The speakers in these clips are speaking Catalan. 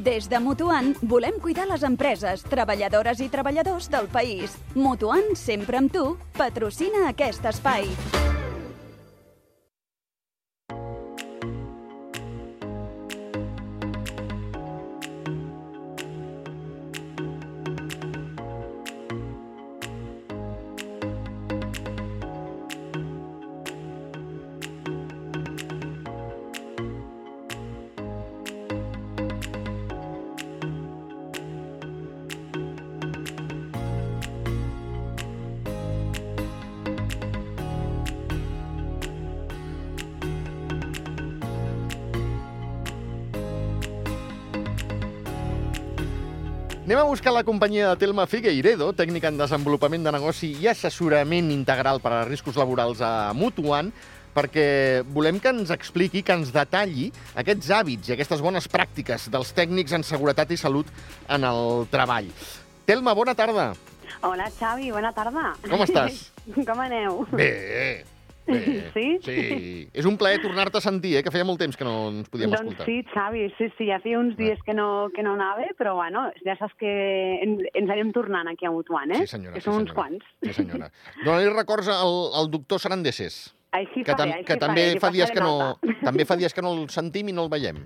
Des de Mutuant volem cuidar les empreses, treballadores i treballadors del país. Mutuant, sempre amb tu, patrocina aquest espai. Anem a buscar la companyia de Telma Figueiredo, tècnica en desenvolupament de negoci i assessorament integral per a riscos laborals a Mutuant, perquè volem que ens expliqui, que ens detalli aquests hàbits i aquestes bones pràctiques dels tècnics en seguretat i salut en el treball. Telma, bona tarda. Hola, Xavi, bona tarda. Com estàs? Com aneu? Bé, bé. Sí? Sí. És un plaer tornar-te a sentir, eh, que feia molt temps que no ens podíem doncs escoltar. sí, Xavi, sí, sí, ja feia uns dies que no, que no anava, però bueno, ja saps que ens, ens anem tornant aquí a Mutuant, eh? Sí, senyora. Que sí, som uns quants. Sí, senyora. Dóna-li records al, al doctor Sarandeses, Així que, fa tam bé, així que també fa, dies que no, també fa dies que no el sentim i no el veiem.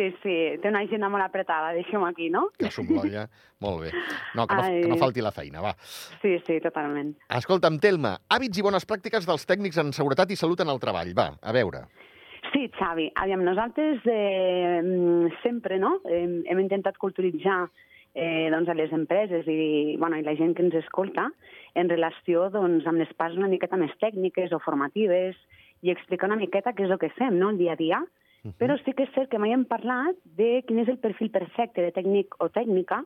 Sí, sí, té una agenda molt apretada, deixem aquí, no? Que somlolla. Molt bé. No, que no, Ai. que no falti la feina, va. Sí, sí, totalment. Escolta'm, Telma, hàbits i bones pràctiques dels tècnics en seguretat i salut en el treball. Va, a veure. Sí, Xavi, aviam, nosaltres eh, mm, sempre no? hem, hem intentat culturitzar eh, doncs, a les empreses i, bueno, i la gent que ens escolta en relació doncs, amb les parts una miqueta més tècniques o formatives i explicar una miqueta què és el que fem no? el dia a dia. Però sí que és cert que mai hem parlat de quin és el perfil perfecte de tècnic o tècnica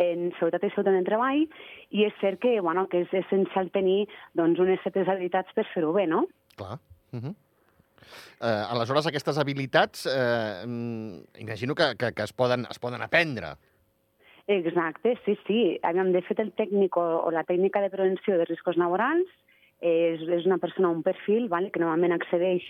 en seguretat i salut en treball i és cert que, bueno, que és essencial tenir doncs, unes certes habilitats per fer-ho bé, no? Clar. Uh -huh. eh, aleshores, aquestes habilitats, eh, mm, imagino que, que, que es, poden, es poden aprendre. Exacte, sí, sí. Aviam, de fet, el tècnic o, o la tècnica de prevenció de riscos laborals és, és una persona, un perfil, vale, que normalment accedeix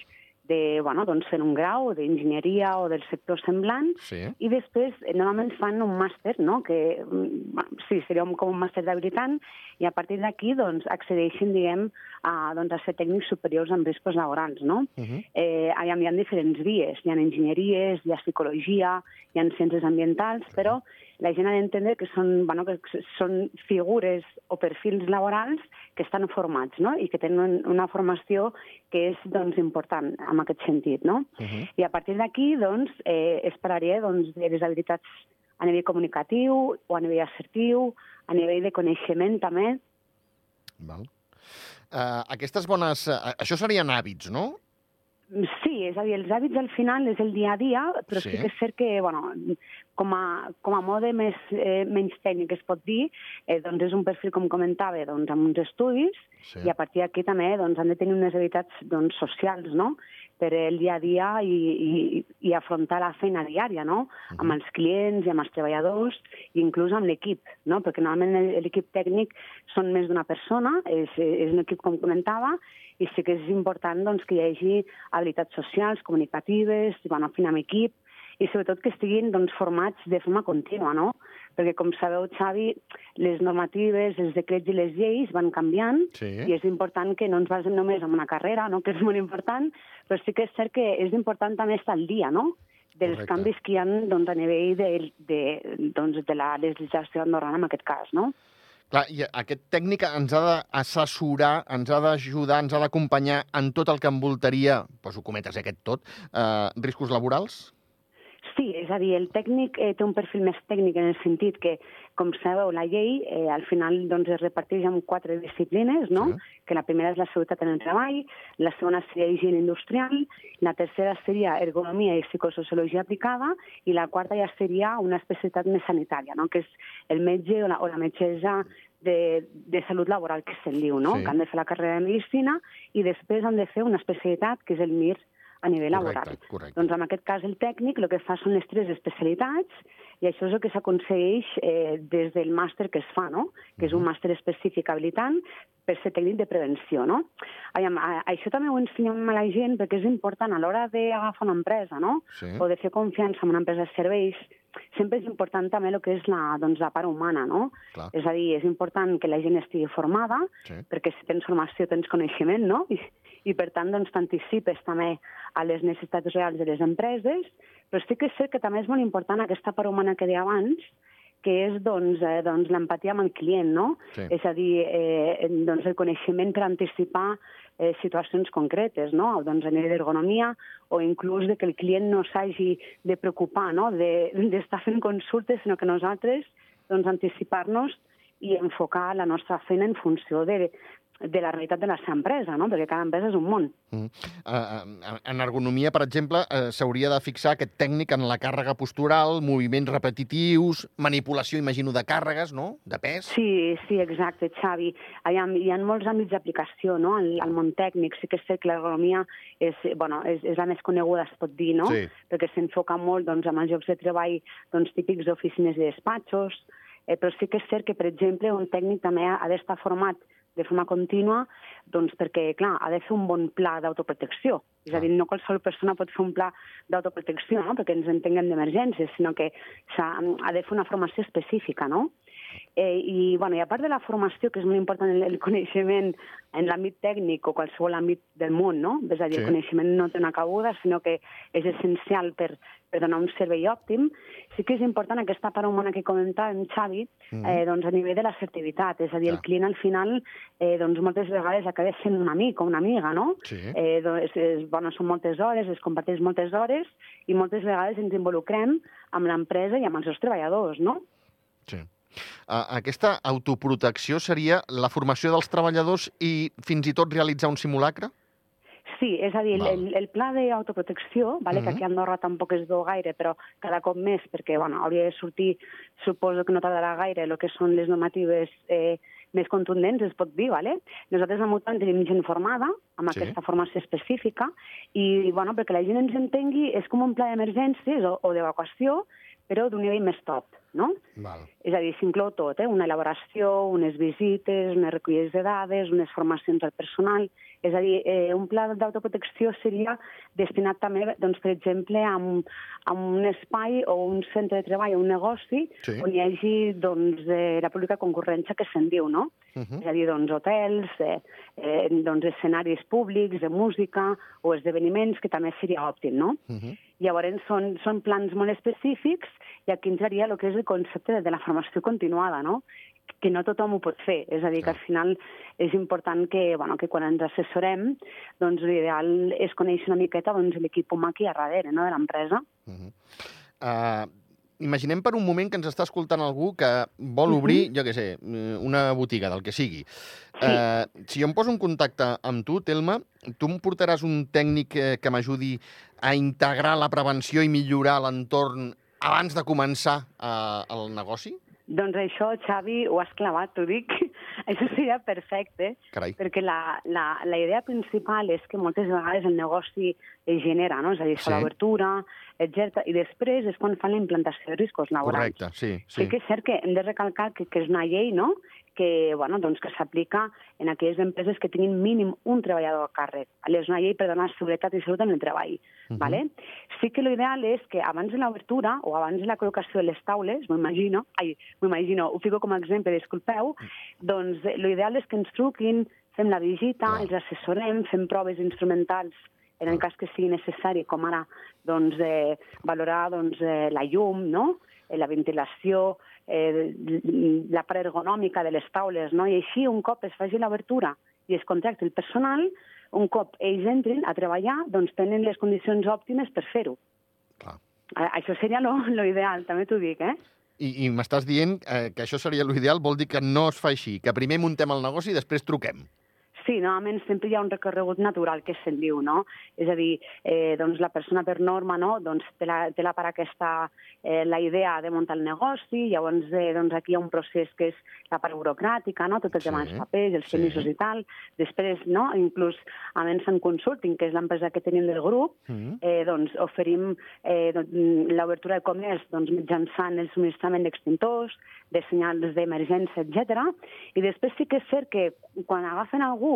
de, bueno, doncs, fent un grau d'enginyeria o del sector semblant, Sí. i després eh, normalment fan un màster, no? que mm, bueno, sí, seria com un màster d'habilitant, i a partir d'aquí doncs, accedeixen diguem, a, doncs, a ser tècnics superiors en riscos laborals. No? Uh -huh. eh, aviam, hi ha diferents vies, hi ha enginyeries, hi ha psicologia, hi ha ciències ambientals, però la gent ha d'entendre que són, bueno, que són figures o perfils laborals que estan formats no? i que tenen una formació que és doncs, important en aquest sentit. No? Uh -huh. I a partir d'aquí doncs, eh, esperaria doncs, de les habilitats a nivell comunicatiu o a nivell assertiu, a nivell de coneixement també. Val. Uh, aquestes bones... Uh, això serien hàbits, no? Sí, és a dir, els hàbits al final és el dia a dia, però Sí. sí, que és cert que, bueno, com a, com a mode més, eh, menys tècnic es pot dir, eh, doncs és un perfil, com comentava, doncs amb uns estudis, Sí. i a partir d'aquí també doncs, han de tenir unes habilitats doncs, socials, no?, per el dia a dia i, i, i afrontar la feina diària, no?, amb els clients i amb els treballadors, i inclús amb l'equip, no?, perquè normalment l'equip tècnic són més d'una persona, és, és un equip, com comentava, i sí que és important doncs, que hi hagi habilitats socials, comunicatives, bueno, feina amb equip, i sobretot que estiguin doncs, formats de forma contínua, no? Perquè, com sabeu, Xavi, les normatives, els decrets i les lleis van canviant Sí. i és important que no ens basem només en una carrera, no? que és molt important, però sí que és cert que és important també estar al dia, no?, dels Correcte. canvis que hi ha doncs, a nivell de, de, doncs, de la legislació andorrana en aquest cas, no? Clar, i aquest tècnic ens ha d'assessorar, ens ha d'ajudar, ens ha d'acompanyar en tot el que envoltaria, poso cometes aquest tot, eh, riscos laborals? Sí, és a dir, el tècnic eh, té un perfil més tècnic en el sentit que, com sabeu, la llei eh, al final doncs, es reparteix en quatre disciplines, no? Sí. que la primera és la seguretat en el treball, la segona seria higiene industrial, la tercera seria ergonomia i psicosociologia aplicada, i la quarta ja seria una especialitat més sanitària, no? que és el metge o la, o la metgessa de, de salut laboral, que se'n diu, no? Sí. que han de fer la carrera de medicina i després han de fer una especialitat que és el MIR a nivell laboral. Correcte, correcte. Doncs en aquest cas el tècnic el que fa són les tres especialitats i això és el que s'aconsegueix eh, des del màster que es fa, no? que és un màster específic habilitant per ser tècnic de prevenció. No? Aviam, a, això també ho ensenyem a la gent perquè és important a l'hora d'agafar una empresa no? Sí. o de fer confiança en una empresa de serveis sempre és important també el que és la, doncs, la part humana, no? Clar. És a dir, és important que la gent estigui formada, Sí. perquè si tens formació tens coneixement, no? I, i per tant, doncs, t'anticipes també a les necessitats reals de les empreses, però sí que és cert que també és molt important aquesta part humana que deia abans, que és doncs, eh, doncs, l'empatia amb el client, no? Sí. És a dir, eh, doncs, el coneixement per anticipar eh, situacions concretes, no? doncs a nivell d'ergonomia o inclús de que el client no s'hagi de preocupar no? d'estar de, fent consultes, sinó que nosaltres doncs, anticipar-nos i enfocar la nostra feina en funció de, de la realitat de la seva empresa, no? perquè cada empresa és un món. Mm. Uh, en ergonomia, per exemple, uh, s'hauria de fixar aquest tècnic en la càrrega postural, moviments repetitius, manipulació, imagino, de càrregues, no?, de pes. Sí, sí, exacte, Xavi. Hi ha, hi ha molts àmbits d'aplicació, no?, al, al món tècnic. Sí que és cert que l'ergonomia és, bueno, és, és la més coneguda, es pot dir, no?, Sí. perquè s'enfoca molt doncs, amb els llocs de treball doncs, típics d'oficines i despatxos, eh, però sí que és cert que, per exemple, un tècnic també ha, ha d'estar format de forma contínua, doncs perquè, clar, ha de fer un bon pla d'autoprotecció. És a dir, no qualsevol persona pot fer un pla d'autoprotecció, no?, perquè ens entenguem d'emergències, sinó que s'ha ha de fer una formació específica, no? Eh, i, bueno, I a part de la formació, que és molt important el, el coneixement en l'àmbit tècnic o qualsevol àmbit del món, no? És a dir, Sí. el coneixement no té una cabuda, sinó que és essencial per, per donar un servei òptim. Sí que és important aquesta part humana que comentàvem, Xavi, eh, doncs a nivell de l'assertivitat. És a dir, Clar. el client al final eh, doncs moltes vegades acaba sent un amic o una amiga, no? Sí. Eh, doncs, és, bueno, són moltes hores, es comparteix moltes hores i moltes vegades ens involucrem amb l'empresa i amb els seus treballadors, no? Sí. Uh, aquesta autoprotecció seria la formació dels treballadors i fins i tot realitzar un simulacre? Sí, és a dir, el, Val. el, el pla d'autoprotecció, vale, Mhm. que aquí a Andorra tampoc es veu gaire, però cada cop més, perquè bueno, hauria de sortir, suposo que no tardarà gaire, el que són les normatives eh, més contundents, es pot dir, vale? Nosaltres a Mutant tenim gent formada, amb Sí. aquesta formació específica, i bueno, perquè la gent ens entengui, és com un pla d'emergències o, o d'evacuació, però d'un nivell més top, no? Val. És a dir, s'inclou tot, eh? una elaboració, unes visites, unes recollides de dades, unes formacions al personal... És a dir, eh, un pla d'autoprotecció seria destinat també, doncs, per exemple, a un, a un espai o un centre de treball o un negoci Sí. on hi hagi doncs, eh, la pública concurrència que se'n diu, no? Uh -huh. És a dir, doncs, hotels, eh, eh, doncs, escenaris públics de música o esdeveniments, que també seria òptim, no? Uh -huh. Llavors, són, són plans molt específics i aquí entraria el que és el concepte de la formació continuada, no? que no tothom ho pot fer. És a dir, que al final és important que, bueno, que quan ens assessorem, doncs l'ideal és conèixer una miqueta doncs, l'equip humà aquí a darrere, no?, de l'empresa. Uh -huh. uh, imaginem per un moment que ens està escoltant algú que vol obrir, jo què sé, una botiga, del que sigui. Sí. Uh, si jo em poso en contacte amb tu, Telma, tu em portaràs un tècnic eh, que m'ajudi a integrar la prevenció i millorar l'entorn abans de començar uh, el negoci? Doncs això, Xavi, ho has clavat, t'ho dic. això seria perfecte, Carai. perquè la, la, la idea principal és que moltes vegades el negoci es genera, no? És a dir, Sí. l'obertura, etc. I després és quan fan la implantació de riscos laborals. Correcte, sí. Sí. sí. que és cert que hem de recalcar que, que és una llei no? Que, bueno, doncs que s'aplica en aquelles empreses que tinguin mínim un treballador a càrrec. És una llei per donar seguretat i salut en el treball. Mhm. vale? Sí que l'ideal és que abans de l'obertura o abans de la col·locació de les taules, m'ho imagino, ai, m'ho imagino, ho fico com a exemple, disculpeu, doncs eh, l'ideal és que ens truquin, fem la visita, Clar. els assessorem, fem proves instrumentals en el cas que sigui necessari, com ara doncs, eh, valorar doncs, eh, la llum, no? eh, la ventilació, eh, la part ergonòmica de les taules, no? i així un cop es faci l'obertura i es contracti el personal, un cop ells entrin a treballar, doncs tenen les condicions òptimes per fer-ho. Això seria lo, lo ideal, també t'ho dic, eh? I, i m'estàs dient eh, que això seria l'ideal, vol dir que no es fa així, que primer muntem el negoci i després truquem. Sí, normalment sempre hi ha un recorregut natural que se'n diu, no? És a dir, eh, doncs la persona per norma, no?, doncs té la, té la part aquesta, eh, la idea de muntar el negoci, llavors eh, doncs aquí hi ha un procés que és la part burocràtica, no?, tot el Sí, tema dels papers, els sí. permisos i tal. Després, no?, inclús a Mensen Consulting, que és l'empresa que tenim del grup, Mm. eh, doncs oferim eh, doncs, l'obertura de comerç doncs, mitjançant el subministrament d'extintors, de senyals d'emergència, etc. I després sí que és cert que quan agafen algú,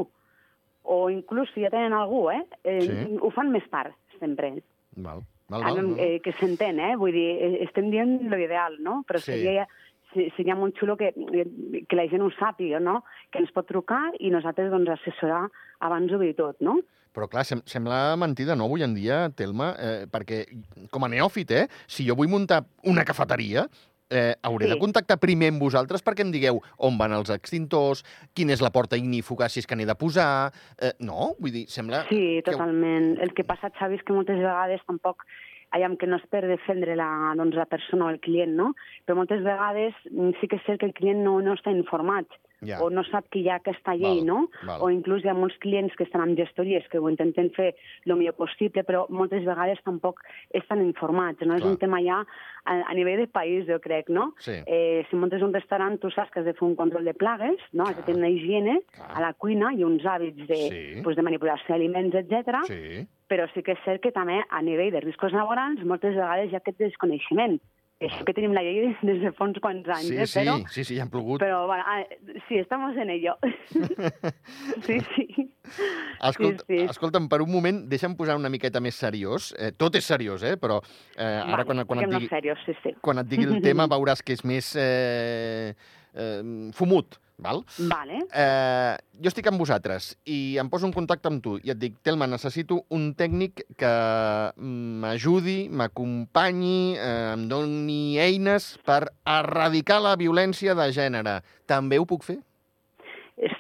o inclús si ja tenen algú, eh, eh Sí. ho fan més tard, sempre. Val. Val, val, en- val. eh, que s'entén, eh? Vull dir, eh, estem dient lo ideal, no? Però Sí. seria, se- seria molt xulo que, que la gent ho sàpiga, no? Que ens pot trucar i nosaltres, doncs, assessorar abans d'obrir tot, no? Però, clar, sem sembla mentida, no, avui en dia, Telma? Eh, perquè, com a neòfit, eh, si jo vull muntar una cafeteria, eh, hauré Sí. de contactar primer amb vosaltres perquè em digueu on van els extintors, quina és la porta ignífuga, si és que n'he de posar... Eh, no? Vull dir, sembla... Sí, que- totalment. El que passa, Xavi, és que moltes vegades tampoc aviam que no és per defendre la, doncs, la persona o el client, no? Però moltes vegades mm, sí que és cert que el client no, no està informat Ja. o no sap que hi ha aquesta llei, Val, no? val. O inclús hi ha molts clients que estan amb gestories que ho intenten fer el millor possible, però moltes vegades tampoc estan informats, no? És Clar. un tema ja a, a nivell de país, jo crec, no? Sí. Eh, si muntes un restaurant, tu saps que has de fer un control de plagues, no? Has de tenir una higiene Clar. a la cuina i uns hàbits de, Sí. pues, de manipulació d'aliments, etc. Sí. Però sí que és cert que també a nivell de riscos laborals moltes vegades hi ha aquest desconeixement. Això que tenim la llei des de fa uns quants anys, Sí, eh? sí, però, sí, sí, ja han plogut. però bueno, ah, sí, estamos en ello. sí, sí. Escolta, sí, sí. Escolta'm, per un moment, deixa'm posar una miqueta més seriós. Eh, tot és seriós, eh? Però eh, ara quan, quan, et digui, serios, sí, sí. quan et digui el tema veuràs que és més eh, eh, fumut, val? Vale. Eh, jo estic amb vosaltres i em poso en contacte amb tu i et dic, Telma, necessito un tècnic que m'ajudi, m'acompanyi, eh, em doni eines per erradicar la violència de gènere. També ho puc fer?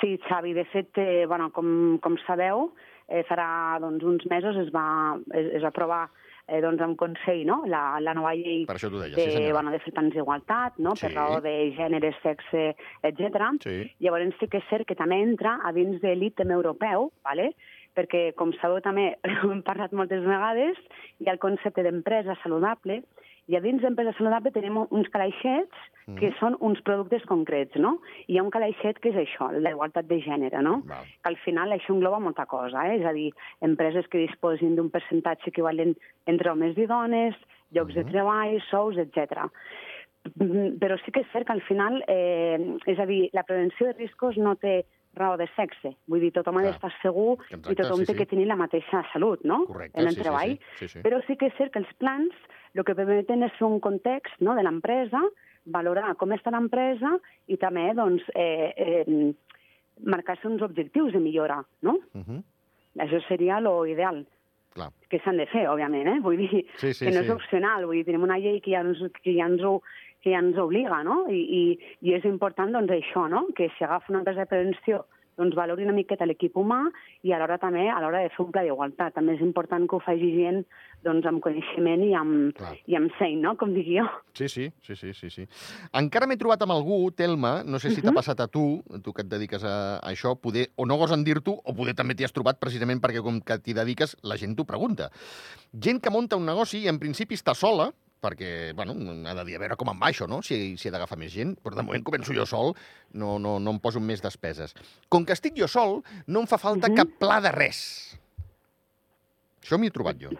Sí, Xavi, de fet, eh, bueno, com, com sabeu, eh, farà doncs, uns mesos es va, es, es va aprovar eh, doncs, en Consell no? la, la nova llei Per això deia, de, sí senyora. bueno, de fer tants d'igualtat, no? Sí. per raó de gènere, sexe, etc. Sí. Llavors sí que és cert que també entra a dins de l'ITEM europeu, ¿vale? perquè, com sabeu també, ho hem parlat moltes vegades, hi ha el concepte d'empresa saludable, i a dins d'empresa saludable tenim uns calaixets que són uns productes concrets, no? I hi ha un calaixet que és això, la igualtat de gènere, no? Val. Que al final això engloba molta cosa, eh? és a dir, empreses que disposin d'un percentatge equivalent entre homes i dones, llocs de treball, sous, etc. Mm, Però sí que és cert que al final, eh, és a dir, la prevenció de riscos no té raó de sexe. Vull dir, tothom ha d'estar segur Exacte, i tothom sí, té sí. que tenir la mateixa salut, no? Correcte, en el sí, sí, treball. sí, sí, sí. Però sí que és cert que els plans el que permeten és un context no, de l'empresa, valorar com està l'empresa i també doncs, eh, eh, marcar-se uns objectius de millora, no? Uh -huh. Això seria lo ideal Clar. que s'han de fer, òbviament, eh? Vull dir Sí, sí, que no sí. és opcional, vull dir, tenim una llei que ja ens, que ja ens, ho, que ja ens obliga, no? I, i, I és important, doncs, això, no? Que si agafa una empresa de prevenció doncs valori una miqueta l'equip humà i alhora també a l'hora de fer un pla d'igualtat. També és important que ho faci gent doncs, amb coneixement i amb, Clar. i amb seny, no? Com dic jo. Sí, sí, sí, sí, sí, sí. Encara m'he trobat amb algú, Telma, no sé si t'ha passat a tu, tu que et dediques a, a això, poder, o no gosen dir-t'ho, o poder també t'hi has trobat precisament perquè com que t'hi dediques, la gent t'ho pregunta. Gent que munta un negoci i en principi està sola, perquè, bueno, ha de dir a veure com em va això, no? Si, si he d'agafar més gent, però de moment començo jo sol, no, no, no em poso més despeses. Com que estic jo sol, no em fa falta Mhm. cap pla de res. Això m'hi he trobat jo.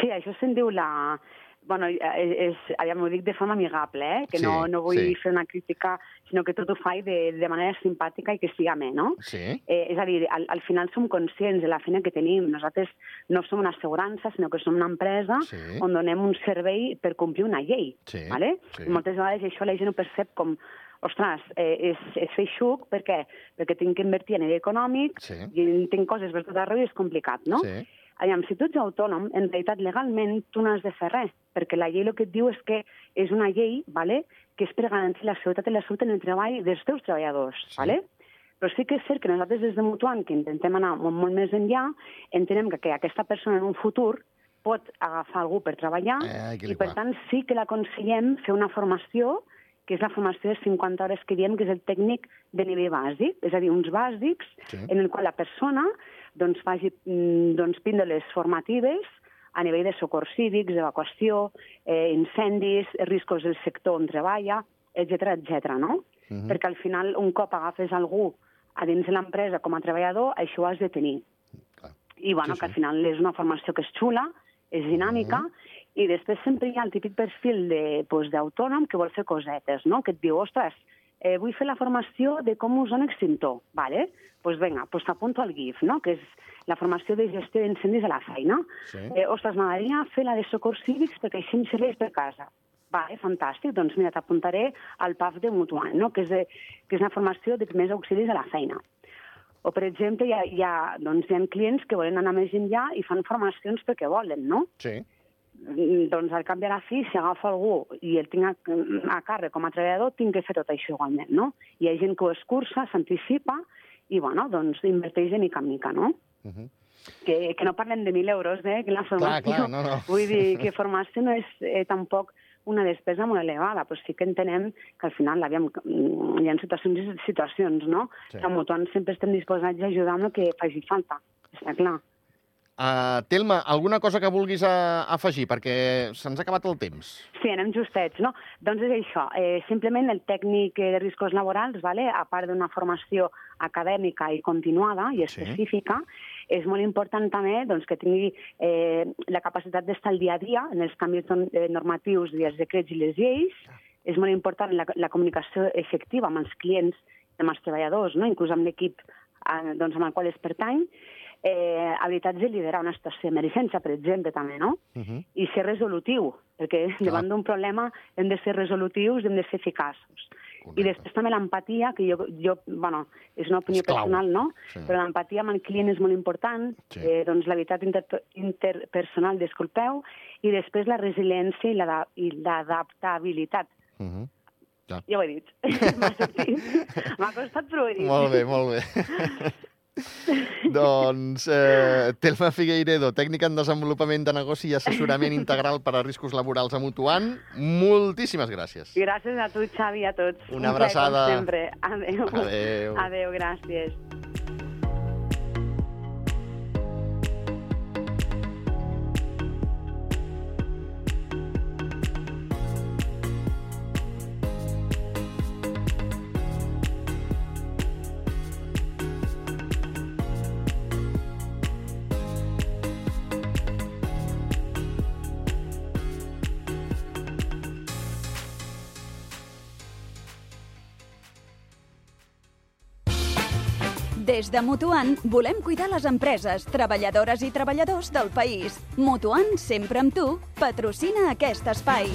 Sí, això se'n diu la... Bueno, és, és, aviam, ho dic de forma amigable, eh? que Sí, no, no vull sí. fer una crítica, sinó que tot ho faig de, de manera simpàtica i que sigui amè, no? Sí? Eh, és a dir, al, al final som conscients de la feina que tenim. Nosaltres no som una assegurança, sinó que som una empresa Sí. on donem un servei per complir una llei. Sí, Vale? sí. I moltes vegades això la gent ho percep com ostres, eh, és, és feixuc, per què? Perquè tinc que invertir a nivell econòmic Sí. i tinc coses per tot arreu i és complicat, no? Sí. Aviam, si tu ets autònom, en realitat legalment tu no has de fer res, perquè la llei el que et diu és que és una llei vale, que és per garantir la seguretat i la salut en el treball dels teus treballadors. Sí. Vale? Però sí que és cert que nosaltres des de Mutuant, que intentem anar molt, molt més enllà, entenem que, que aquesta persona en un futur pot agafar algú per treballar Eh, i, per tant, sí que l'aconsellem fer una formació que és la formació de 50 hores que diem que és el tècnic de nivell bàsic, és a dir, uns bàsics Sí. en el qual la persona doncs, faci mm, doncs, píndoles formatives a nivell de socors cívics, evacuació, eh, incendis, riscos del sector on treballa, etc etc. no? Mhm. Perquè al final, un cop agafes algú a dins de l'empresa com a treballador, això ho has de tenir. Clar. I bueno, Sí, que al sí. final és una formació que és xula, és dinàmica, i després sempre hi ha el típic perfil de, pues, d'autònom que vol fer cosetes, no? que et diu, ostres, eh, vull fer la formació de com usar un extintor, vale? pues vinga, pues t'apunto al GIF, no? que és la formació de gestió d'incendis a la feina. Sí. Eh, ostres, m'agradaria fer la de socors cívics perquè així em serveix per casa. Vale, fantàstic, doncs mira, t'apuntaré al PAF de Mutuant, no? que, és de, que és una formació de primers auxilis a la feina. O, per exemple, hi ha, hi ha, doncs, hi ha clients que volen anar més enllà i fan formacions perquè volen, no? Sí. Mm, doncs al cap de la fi, si agafa algú i el tinc a, a càrrec com a treballador, tinc que fer tot això igualment, no? Hi ha gent que ho escurça, s'anticipa i, bueno, doncs inverteix de mica en mica, no? Uh -huh. Que, que no parlem de 1.000 euros, eh, que la formació... clar, no, no. Vull dir que formació no és eh, tampoc una despesa molt elevada, però sí que entenem que al final aviam, mm, hi ha situacions i situacions, no? Sí. Que Mutuant sempre estem disposats a ajudar amb el que faci falta, està clar. Uh, Telma, alguna cosa que vulguis a, afegir? Perquè se'ns ha acabat el temps. Sí, anem justets, no? Doncs és això, eh, simplement el tècnic de riscos laborals, vale? a part d'una formació acadèmica i continuada i Sí. específica, és molt important també doncs, que tingui eh, la capacitat d'estar al dia a dia en els canvis don- eh, normatius i els decrets i les lleis. És molt important la, la comunicació efectiva amb els clients, amb els treballadors, no? inclús amb l'equip eh, doncs, amb el qual es pertany. Eh, habilitats de liderar una situació d'emergència, per exemple, també, no? Uh -huh. i ser resolutiu, perquè davant d'un problema hem de ser resolutius i hem de ser eficaços. Correcte. I després també l'empatia, que jo, jo bueno, és una opinió És clau. personal, no? Sí. Però l'empatia amb el client és molt important, Sí. eh, doncs l'habilitat inter interpersonal, disculpeu, i després la resiliència i l'ada- i l'adaptabilitat. Uh -huh. Ja. Ja ho he dit. M'ha costat, però ho he dit. Molt bé, molt bé. doncs, eh, Telma Figueiredo, tècnica en desenvolupament de negoci i assessorament integral per a riscos laborals a Mutuant, moltíssimes gràcies. Gràcies a tu, Xavi, a tots. Una Un plaer, com abraçada. sempre. Adéu. Adéu. Adéu, gràcies. Des de Mutuant volem cuidar les empreses, treballadores i treballadors del país. Mutuant, sempre amb tu, patrocina aquest espai.